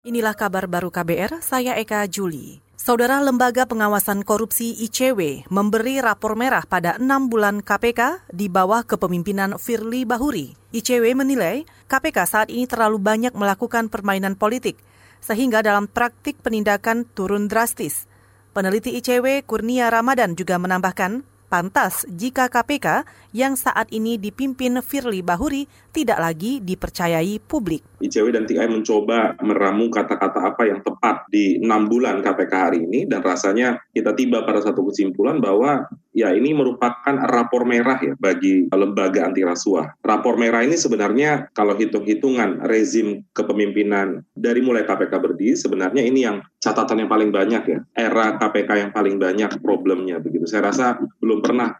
Inilah kabar baru KBR, saya Eka Juli. Saudara Lembaga Pengawasan Korupsi ICW memberi rapor merah pada enam bulan KPK di bawah kepemimpinan Firly Bahuri. ICW menilai KPK saat ini terlalu banyak melakukan permainan politik, sehingga dalam praktik penindakan turun drastis. Peneliti ICW Kurnia Ramadan juga menambahkan, pantas jika KPK yang saat ini dipimpin Firly Bahuri tidak lagi dipercayai publik. ICW dan TI mencoba meramu kata-kata apa yang tepat di enam bulan KPK hari ini dan rasanya kita tiba pada satu kesimpulan bahwa ya ini merupakan rapor merah ya bagi lembaga anti rasuah. Rapor merah ini sebenarnya kalau hitung-hitungan rezim kepemimpinan dari mulai KPK berdiri sebenarnya ini yang catatan yang paling banyak ya. Era KPK yang paling banyak problemnya begitu. Saya rasa belum pernah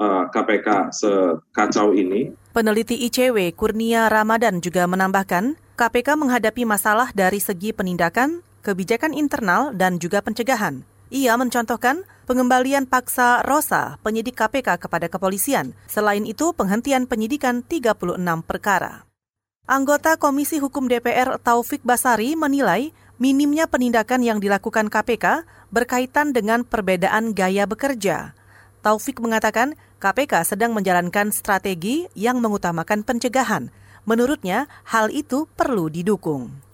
uh, eh, KPK sekacau ini. Peneliti ICW Kurnia Ramadan juga menambahkan, KPK menghadapi masalah dari segi penindakan, kebijakan internal, dan juga pencegahan. Ia mencontohkan pengembalian paksa Rosa, penyidik KPK kepada kepolisian. Selain itu, penghentian penyidikan 36 perkara. Anggota Komisi Hukum DPR Taufik Basari menilai minimnya penindakan yang dilakukan KPK berkaitan dengan perbedaan gaya bekerja. Taufik mengatakan KPK sedang menjalankan strategi yang mengutamakan pencegahan. Menurutnya, hal itu perlu didukung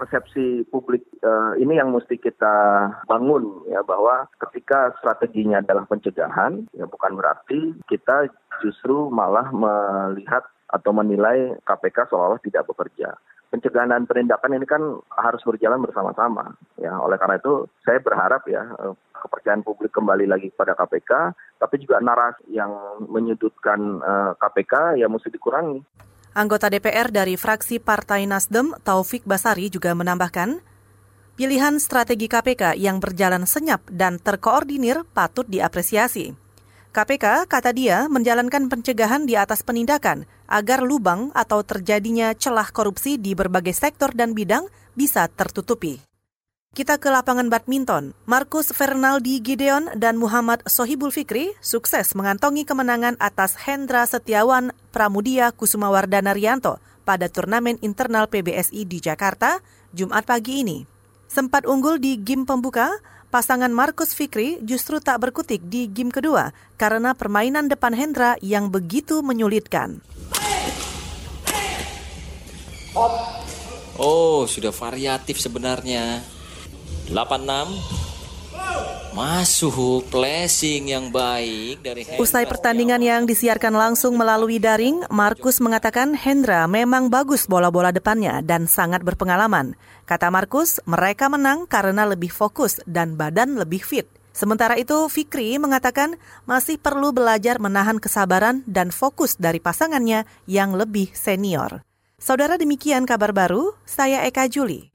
persepsi publik uh, ini yang mesti kita bangun ya bahwa ketika strateginya adalah pencegahan ya bukan berarti kita justru malah melihat atau menilai KPK seolah-olah tidak bekerja pencegahan dan penindakan ini kan harus berjalan bersama-sama. Ya, oleh karena itu saya berharap ya eh, kepercayaan publik kembali lagi pada KPK, tapi juga narasi yang menyudutkan uh, eh, KPK ya mesti dikurangi. Anggota DPR dari fraksi Partai Nasdem, Taufik Basari juga menambahkan, pilihan strategi KPK yang berjalan senyap dan terkoordinir patut diapresiasi. KPK, kata dia, menjalankan pencegahan di atas penindakan agar lubang atau terjadinya celah korupsi di berbagai sektor dan bidang bisa tertutupi. Kita ke lapangan badminton. Markus Fernaldi Gideon dan Muhammad Sohibul Fikri sukses mengantongi kemenangan atas Hendra Setiawan Pramudia Kusumawardana Rianto pada turnamen internal PBSI di Jakarta Jumat pagi ini. Sempat unggul di game pembuka, pasangan Markus Fikri justru tak berkutik di game kedua karena permainan depan Hendra yang begitu menyulitkan. Oh, sudah variatif sebenarnya. 86 Masuk blessing yang baik dari Hendra. Usai pertandingan yang disiarkan langsung melalui daring, Markus mengatakan Hendra memang bagus bola-bola depannya dan sangat berpengalaman. Kata Markus, mereka menang karena lebih fokus dan badan lebih fit. Sementara itu, Fikri mengatakan masih perlu belajar menahan kesabaran dan fokus dari pasangannya yang lebih senior. Saudara demikian kabar baru, saya Eka Juli.